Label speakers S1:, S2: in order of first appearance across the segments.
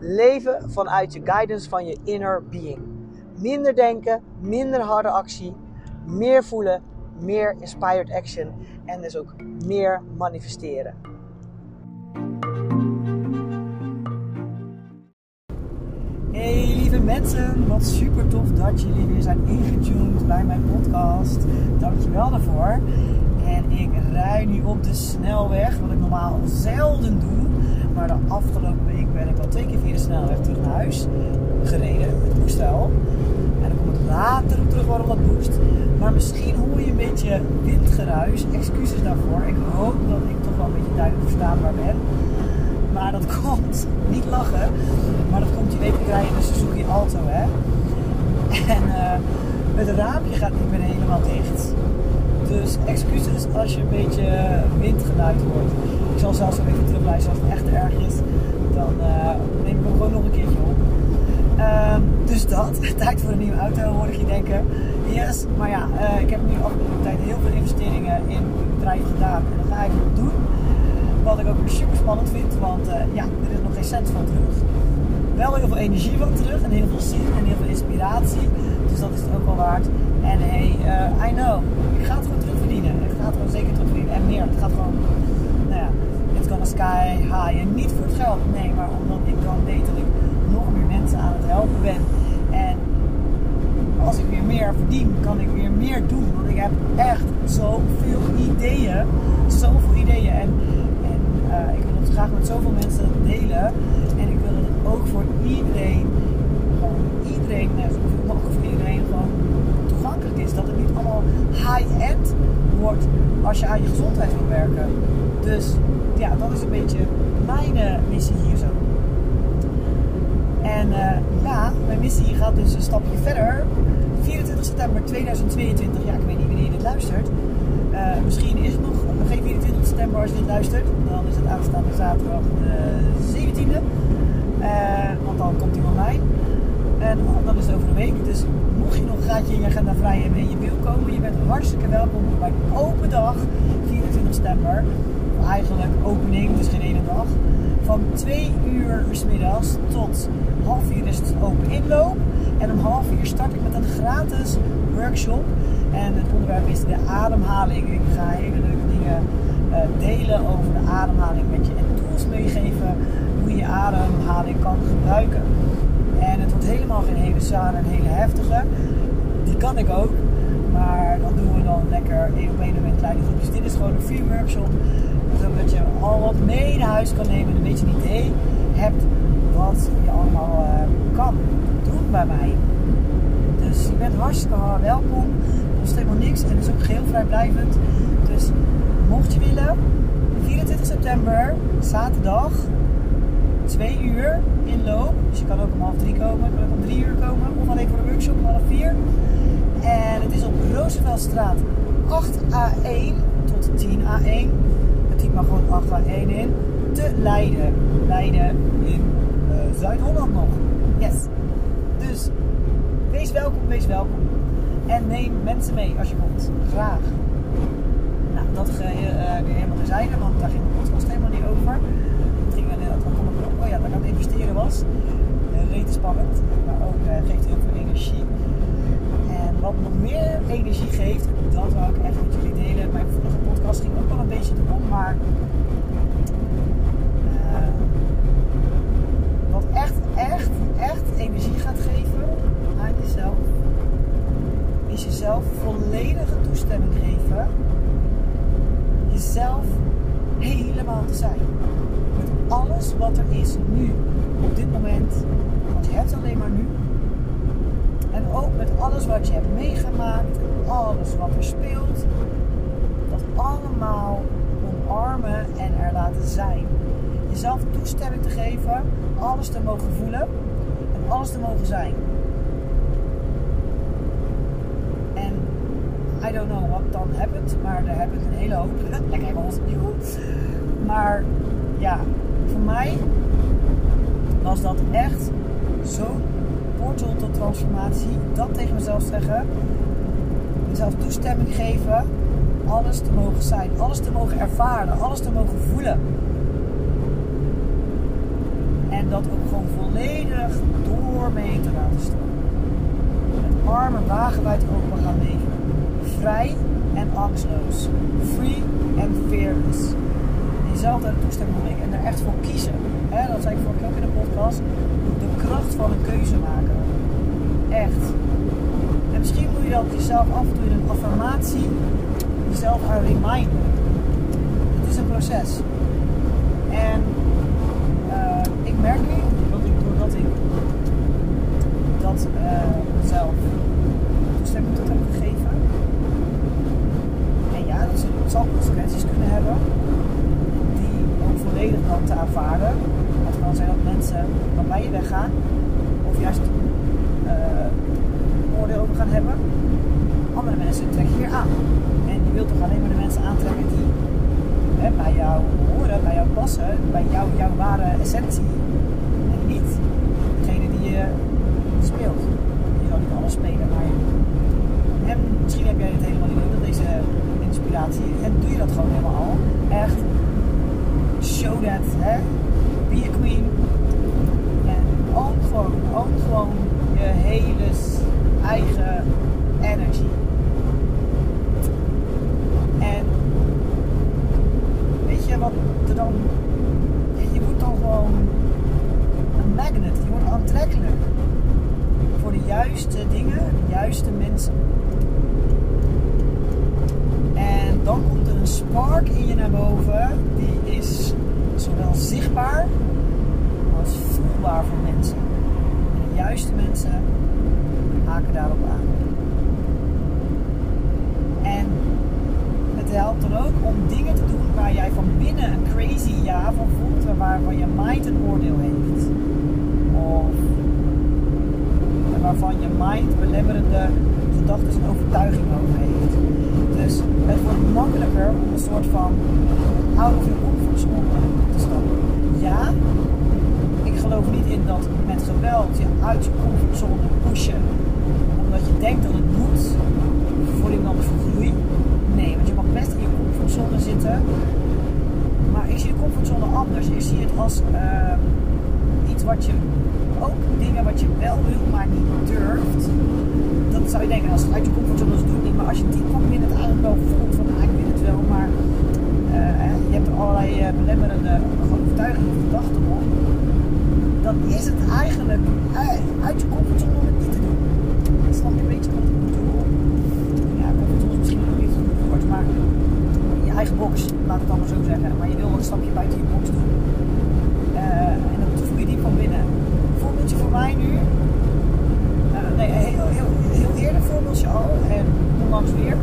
S1: Leven vanuit je guidance van je inner being. Minder denken, minder harde actie, meer voelen, meer inspired action en dus ook meer manifesteren. Hey lieve mensen, wat super tof dat jullie weer zijn ingetuned bij mijn podcast. Dankjewel daarvoor. En ik rij nu op de snelweg, wat ik normaal zelden doe. Maar de afgelopen week ben ik al twee keer via de snelweg terug naar huis gereden. Het moest. En dan kom ik later op terug waarom dat moest. Maar misschien hoor je een beetje windgeruis. Excuses daarvoor. Ik hoop dat ik toch wel een beetje duidelijk verstaanbaar ben. Maar dat komt, niet lachen, maar dat komt, je weet, ik rij in een Suzuki Alto, hè. En uh, het raampje gaat niet meer helemaal dicht. Dus excuses als je een beetje windgeluid hoort. Ik zal zelfs even terugluisteren als het echt erg is. Dan uh, neem ik hem gewoon nog een keertje op. Uh, dus dat, tijd voor een nieuwe auto hoor ik je denken. Yes, maar ja, uh, ik heb nu afgelopen tijd heel veel investeringen in het bedrijf gedaan. En dat ga ik nog doen. Wat ik ook super spannend vind, want ja, er is nog geen cent van terug. Wel heel veel energie van terug en heel veel zin en heel veel inspiratie. Dus dat is het ook wel waard. En hey, I know, ik ga het terugverdienen. Zeker terugverdienen. En meer, het gaat gewoon, nou ja, it's gonna sky high. En niet voor het geld, nee, maar omdat ik dan weet dat ik nog meer mensen aan het helpen ben. En als ik weer meer verdien, kan ik weer meer doen. Want ik heb echt zoveel ideeën. Zoveel ideeën. En uh, ik wil het graag met zoveel mensen delen. En ik wil dat het ook voor iedereen, gewoon iedereen, net zoveel mogelijk voor iedereen, gewoon toegankelijk is. Dat het niet allemaal high-end wordt als je aan je gezondheid wil werken. Dus ja, dat is een beetje mijn uh, missie hier zo. En uh, ja, mijn missie gaat dus een stapje verder. 24 september 2022, ja, ik weet niet wanneer je dit luistert. Uh, misschien is het nog geen 24 september als je dit luistert. Dan is het aanstaande zaterdag de 17e. Uh, want dan komt hij online. En dan is het over een week. Dus mocht je je agenda vrij hebben en je wil komen, je bent hartstikke welkom bij open dag 24 september. Eigenlijk opening, dus geen ene dag. Van 2 uur s middags tot half 4 is het open inloop. En om half 4 start ik met een gratis workshop. En het onderwerp is de ademhaling. Ik ga hele leuke dingen uh, delen over de ademhaling met je en tools meegeven hoe je je ademhaling kan gebruiken. En het wordt helemaal geen hele zware en hele heftige. Die kan ik ook. Maar dan doen we dan lekker één op één met kleine groepjes. Dit is gewoon een free workshop. Zodat je al wat mee naar huis kan nemen en een beetje een idee hebt wat je allemaal uh, kan doen bij mij. Dus je bent hartstikke welkom. Het kost helemaal niks en is ook geheel vrijblijvend. Dus mocht je willen, 24 september, zaterdag, 2 uur inloop. Dus je kan ook om half 3 komen, je kan ook om 3 uur komen. Of alleen voor de workshop om half 4. En het is op Rooseveltstraat 8A1 tot 10A1. Het typ maar gewoon 8A1 in. Te Leiden. Leiden in uh, Zuid-Holland nog. Yes. Dus wees welkom, wees welkom. En neem mensen mee als je komt. Graag. Nou, dat uh, weer helemaal terzijde, want daar ging de podcast helemaal niet over. Het ging dan kom ik oh ja, dat ik aan het investeren was. Uh, spannend, maar ook geeft heel veel energie. Wat nog meer energie geeft, dat wil ik echt met jullie delen. Mijn vorige podcast ging ook wel een beetje erom, maar wat echt, echt, echt energie gaat geven aan jezelf, is jezelf volledige toestemming geven jezelf helemaal te zijn. Met alles wat er is nu, op dit moment. Want je hebt alleen maar nu. Ook met alles wat je hebt meegemaakt, alles wat er speelt. Dat allemaal omarmen en er laten zijn. Jezelf toestemming te geven, alles te mogen voelen. En alles te mogen zijn. En I don't know wat dan happens, maar daar heb ik een hele hoop. Lekker Engels. Maar ja, voor mij was dat echt zo'n portal tot transformatie. Dat tegen mezelf zeggen. Mezelf toestemming geven. Alles te mogen zijn. Alles te mogen ervaren. Alles te mogen voelen. En dat ook gewoon volledig door me heen te laten stromen. Met armen wagenwijd open gaan leven. Vrij en angstloos. Free and fearless. Jezelf daar de toestemming geven en er echt voor kiezen. Dat zei ik vorige keer ook in de podcast. De kracht van een keuze maken. Echt. En misschien moet je dat jezelf af en toe in een affirmatie jezelf aan reminden. Het is een proces. En uh, ik merk nu dat ik doordat ik dat uh, zelf toestemming tot heb gegeven. En ja, dat zal consequenties kunnen hebben. Dan te aanvaarden. Het kan zijn dat mensen dan bij je weggaan. Of juist uh, oordeel over gaan hebben. Andere mensen trekken hier aan. En je wilt toch alleen maar de mensen aantrekken die hè, bij jou horen, bij jou passen, bij jou, jouw ware essentie. En niet degene die je speelt. Je zal niet alles spelen, maar en misschien heb jij het helemaal niet nodig, deze inspiratie. En doe je dat gewoon helemaal al. Echt. Show that, hè. Be a queen. En own gewoon, own gewoon je hele eigen energy. En weet je wat er dan. Je wordt dan gewoon een magnet, je wordt aantrekkelijk voor de juiste dingen, de juiste mensen. En dan komt er een spark in je naar boven, die is zowel zichtbaar als voelbaar voor mensen. En de juiste mensen haken daarop aan. En het helpt dan ook om dingen te doen waar jij van binnen een crazy ja van voelt waarvan je mind een oordeel heeft. Of waarvan je mind belemmerende gedachten en overtuiging over heeft. Dus het wordt makkelijker om een soort van out of your comfort. Ik geloof niet in dat met geweld je uit je comfortzone pushen omdat je denkt dat het moet voor iemand voor groei. Nee, want je mag best in je comfortzone zitten. Maar ik zie je comfortzone anders. Ik zie het als uh, iets wat je ook dingen wat je wel wil, maar niet durft. Dat zou je denken, als het uit je comfortzone is, doe het niet. Maar als je diep van binnen het wel voelt van, ah, ik wil het wel, maar uh, je hebt er allerlei uh, belemmerende overtuigingen of gedachten op. Dan is het eigenlijk uit je comfortzone om het niet te doen. Snap je een beetje wat ik bedoel? Ja, comfortzone is misschien niet het woord, maar je eigen box, laat het allemaal zo zeggen. Maar je wil een stapje buiten je box doen. Uh, en dat voel je diep van binnen. Voorbeeldje voor mij nu. Nee, heel, heel, heel eerder voorbeeldje al. En onlangs weer.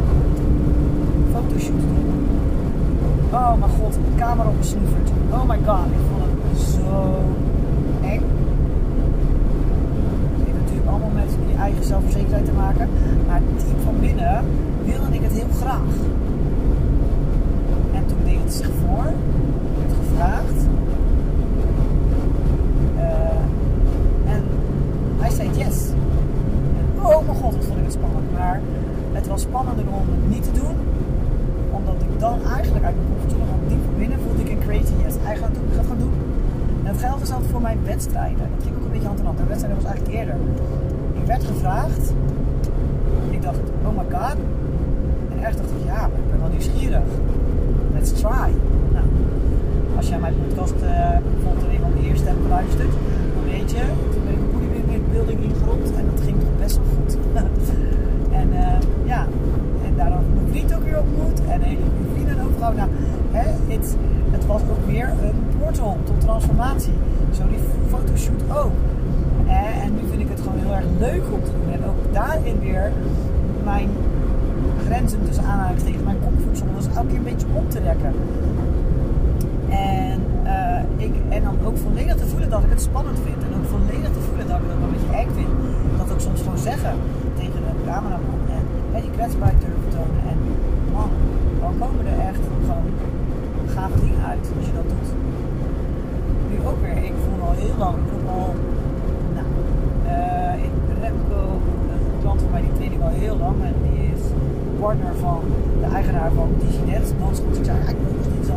S1: Fotoshoot doen. Oh mijn god, de camera opgesnoeverd. Oh my god, ik vond het zo eng. Het heeft natuurlijk allemaal met je eigen zelfverzekerdheid te maken. Maar diep van binnen wilde ik het heel graag. En toen deed het zich voor. Ik werd gevraagd. Uh, en hij zei yes. En oh mijn god, wat vond ik het spannend. Maar het was spannender om het niet te doen. Omdat ik dan eigenlijk uit mijn comfortzone, want diep van binnen voelde ik een crazy yes. Hij gaat het gaan doen. En dat geldt hetzelfde voor mijn wedstrijden. Dat ging ook een beetje hand in hand. De wedstrijden was eigenlijk eerder. Ik werd gevraagd. Ik dacht, oh my god. En echt dacht ik, ja, maar ik ben wel nieuwsgierig. Let's try. Nou, als jij mijn podcast uh, bijvoorbeeld een van de eerste hebt geluisterd, dan weet je, toen ben ik een bodybuilding ingerold en dat ging toch best wel goed. en uh, ja, en daarom mijn vriend ook weer ontmoet en een hele goede vrienden overgehouden. Nou, hè, het, het was ook weer een portal tot transformatie. Zo die fotoshoot ook. Eh, en nu vind ik het gewoon heel erg leuk om te doen. En ook daarin weer mijn grenzen tussen aanhalingstekens, mijn comfortzones elke keer een beetje op te rekken. En, uh, ik, en dan ook volledig te voelen dat ik het spannend vind. En ook volledig te voelen dat ik wel een beetje eng vind. Dat ook soms gewoon zeggen tegen de cameraman. En hè, die kwetsbaarheid durven tonen. En man, dan komen er echt gewoon gave dingen uit dat doet. Nu ook weer, ik voel al heel lang, ik voel al, nou, uh, ik Remco, een klant van mij, die train ik al heel lang. En die is partner van de eigenaar van DigiNet. Dus ik zei, ik wil nog niet.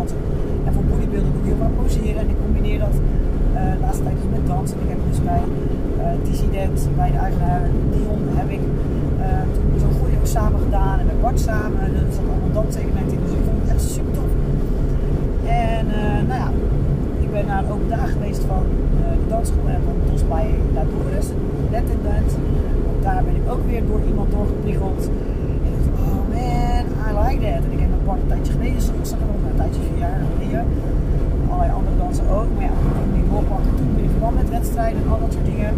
S1: En voor bodybuilding doe ik heel vaak poseren. En ik combineer dat uh, laatste tijd dus met dansen. Ik heb dus bij uh, bij de eigenaar Dion, heb ik uh, zo'n goeie samen gedaan. En met Bart samen. En er zat allemaal. Dus ik vond het echt super tof. En nou ja, ik ben naar een open geweest van de dansschool en van Dos bij La Dores, net in Dance. Daar ben ik ook weer door iemand doorgepriegeld. En ik dacht, oh man, I like that. En ik heb een een tijdje geleden, ik zag nog een tijdje, vier jaar geleden. Allerlei andere dansen ook. Maar ja, ik kon niet doorpakken toen in verband met wedstrijden en al dat soort dingen.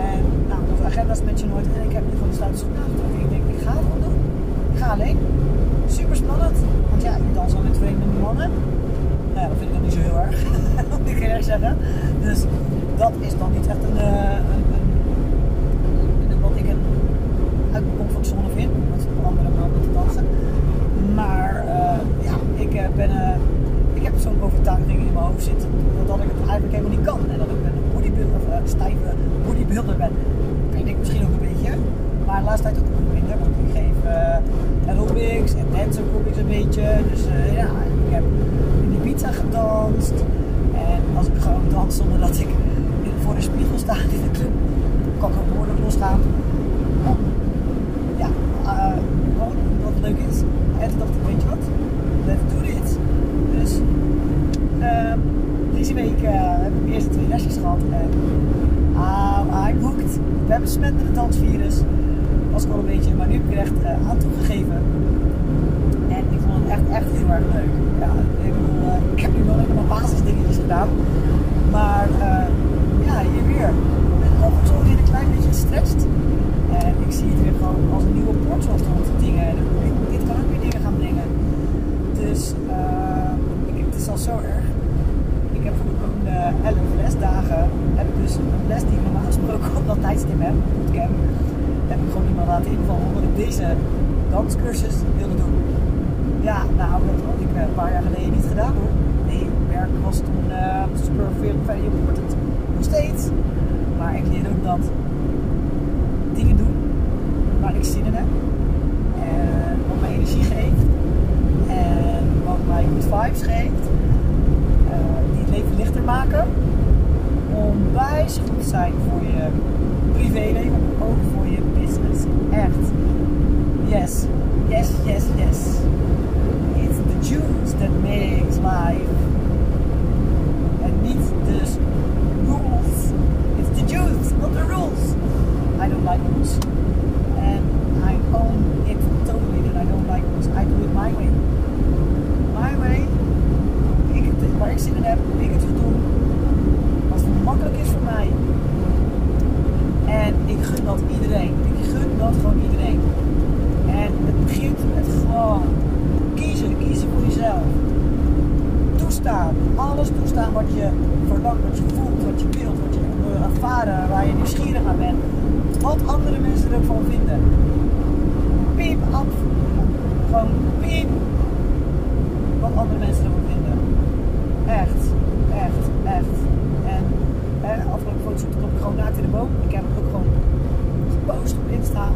S1: En nou, onze agenda's met je nooit. En ik heb nu gewoon besluiten dus nagedacht. Ik denk, ik ga het gewoon doen. Ik ga alleen. Super spannend. Want ja, je dans al met vreemde mannen. Nou dat vind ik dan niet zo heel erg. moet ik eerlijk zeggen. Dus dat is dan niet echt een, een, een wat ik een uit mijn comfortzone vind. Om met andere mannen te dansen. Maar uh, ja, ik uh, ben. Uh, ik heb zo'n overtuiging in mijn zitten dat ik het eigenlijk helemaal niet kan. En dat ik een bodybuilder, of een stijve bodybuilder ben. Weet ik misschien ook een beetje. Maar de laatste tijd ook nog minder. Want ik geef uh, aerobics en dance aerobics een beetje. Dus uh, ja, ik heb in die pizza gedanst. En als ik gewoon dans zonder dat ik voor de spiegel sta in de club, kan ik ook behoorlijk losgaan. Om, ja, uh, gewoon wat leuk is. En toen dacht ik, weet je wat? Let's do dit. Dus uh, deze week uh, heb ik de eerste twee lesjes gehad en ah, I'm hooked. Ik ben Was ik al een beetje, maar nu heb ik er echt uh, aan toegegeven. En ik vond het echt, echt heel erg leuk. Ja, ik, uh, ik heb nu wel mijn basisdingetjes gedaan. Maar ja, hier weer. Ik ben ook zo weer een klein beetje gestretched. En ik zie het weer gewoon als een nieuwe port zoals dat dingen. Dit, dit kan ook weer dingen gaan brengen. Dus ik, het is al zo erg. Ik heb komende 11 lesdagen ik dus les die ik normaal gesproken op dat tijdstip heb, bootcamp, heb ik gewoon iemand laten invallen omdat ik deze danscursus wilde doen. Ja, nou, dat had ik een paar jaar geleden niet gedaan hoor. Nee, werk was toen uh, super veel very important. Nog steeds. Maar ik leer ook dat dingen doen waar ik zin in heb. En wat mij energie geeft. En wat mij good vibes geeft. Uh, die het leven lichter maken. Onwijs goed zijn voor je privéleven, maar ook voor je business. Echt. Yes, yes, yes, yes. It's the juice that makes life. En niet dus rules. It's the juice, not the rules. I don't like rules. And I own it totally that I don't like rules. I do it my way. My way. Ik het, waar ik zin in heb, ik het wil. Wat makkelijk is voor mij. En ik gun dat iedereen. Ik gun dat gewoon iedereen. En het begint met gewoon kiezen. Kiezen voor jezelf. Toestaan. Alles toestaan wat je verlangt, wat je voelt, wat je wilt, wat je wil ervaren, waar je nieuwsgierig naar bent. Wat andere mensen ervan vinden. Piep af. Gewoon piep. Wat andere mensen ervan vinden. Echt. Echt. Echt. En hè, afgelopen foto's stond ik gewoon naakt in de boom. Ik heb het ook gewoon gepost op Insta.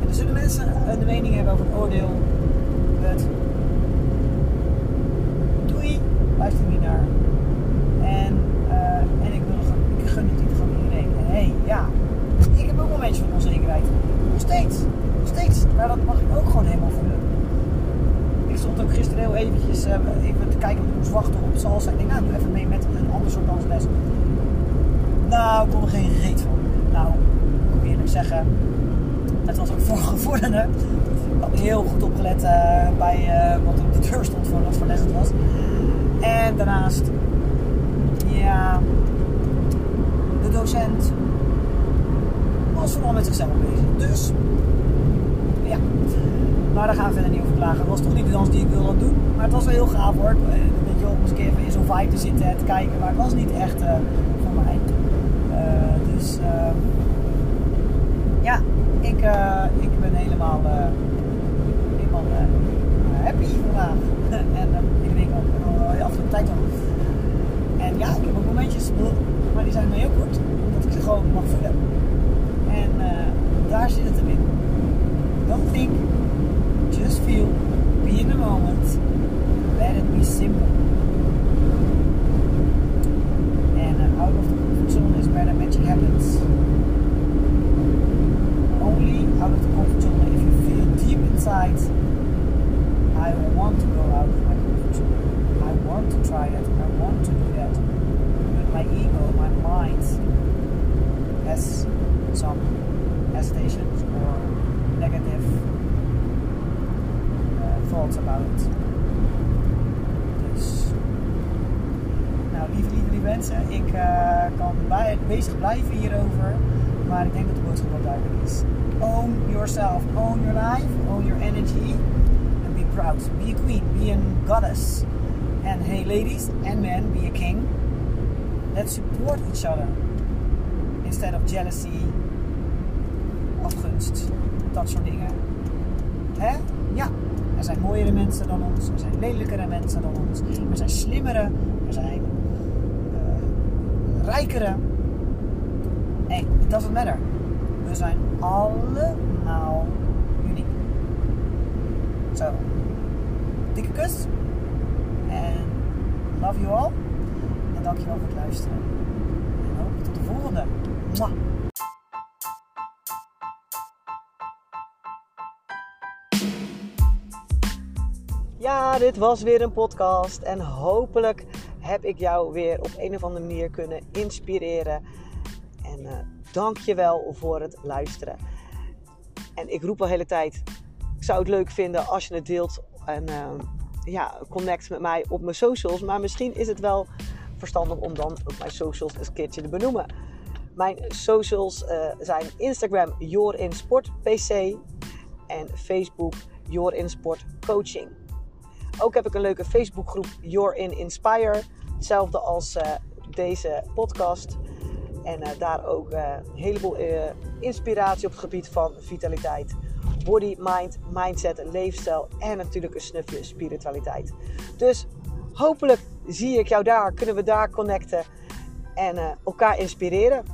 S1: En er zullen mensen een mening hebben over het oordeel. Het doei, luister niet naar. En, uh, en ik, wil ik gun het niet gewoon iedereen. En hé, hey, ja, ik heb ook momentjes van onzekerheid. Nog steeds, nog steeds. Maar dat mag ik ook gewoon helemaal voelen. Stond ook gisteren heel eventjes uh, even te kijken of ik moest wachten op salsa. Ik denk, nou, doe even mee met een ander soort dansles. Nou, ik kon er geen reet van. Nou, ik moet eerlijk zeggen, het was ook voorgevorderde. Ik had heel goed opgelet uh, bij uh, wat op de deur stond voor wat voor les het was. En daarnaast, ja, de docent was vooral met zichzelf bezig. Dus, ja. Maar daar gaan we verder niet over klagen. Het was toch niet de dans die ik wilde doen. Maar het was wel heel gaaf hoor. Weet je wel, om eens een keer in zo'n vibe te zitten en te kijken. Maar het was niet echt uh, voor mij. Uh, dus ehm, ja, ik, ik ben helemaal, helemaal happy vandaag. en ik denk ook al de afgelopen tijd al. En ja, ik heb ook momentjes, maar die zijn maar heel kort. Omdat ik ze gewoon mag voelen. En daar zit het hem in. Don't think, just feel, be in the moment. Let it be simple. And out of the comfort zone is where the magic happens. Only out of the comfort zone if you feel deep inside, I want to go out of my comfort zone. I want to try it. I want to do that. But my ego, my mind has some hesitations or about. Dus, nou lieve, lieve, mensen, ik uh, kan bij, bezig blijven hierover, maar ik denk dat de boodschap wel duidelijk is. Own yourself, own your life, own your energy, and be proud. Be a queen, be a goddess. And hey ladies and men, be a king. Let's support each other instead of jealousy, afgunst, dat soort dingen. Hè? Ja, er zijn mooiere mensen dan ons, er zijn lelijkere mensen dan ons, er zijn slimmere, er zijn uh, rijkere. Hey, it doesn't matter. We zijn allemaal uniek. Zo, dikke kus. En love you all. En dankjewel voor het luisteren. En hopelijk tot de volgende. Mwah. Ja, dit was weer een podcast en hopelijk heb ik jou weer op een of andere manier kunnen inspireren. En uh, dank je wel voor het luisteren. En ik roep al de hele tijd, ik zou het leuk vinden als je het deelt en uh, ja, connect met mij op mijn socials. Maar misschien is het wel verstandig om dan op mijn socials eens een keertje te benoemen. Mijn socials uh, zijn Instagram YourInSportPC en Facebook YourInSportCoaching. Ook heb ik een leuke Facebookgroep You're in Inspire. Hetzelfde als uh, deze podcast. En uh, daar ook uh, een heleboel inspiratie op het gebied van vitaliteit. Body, mind, mindset, leefstijl en natuurlijk een snufje spiritualiteit. Dus hopelijk zie ik jou daar, kunnen we daar connecten en elkaar inspireren.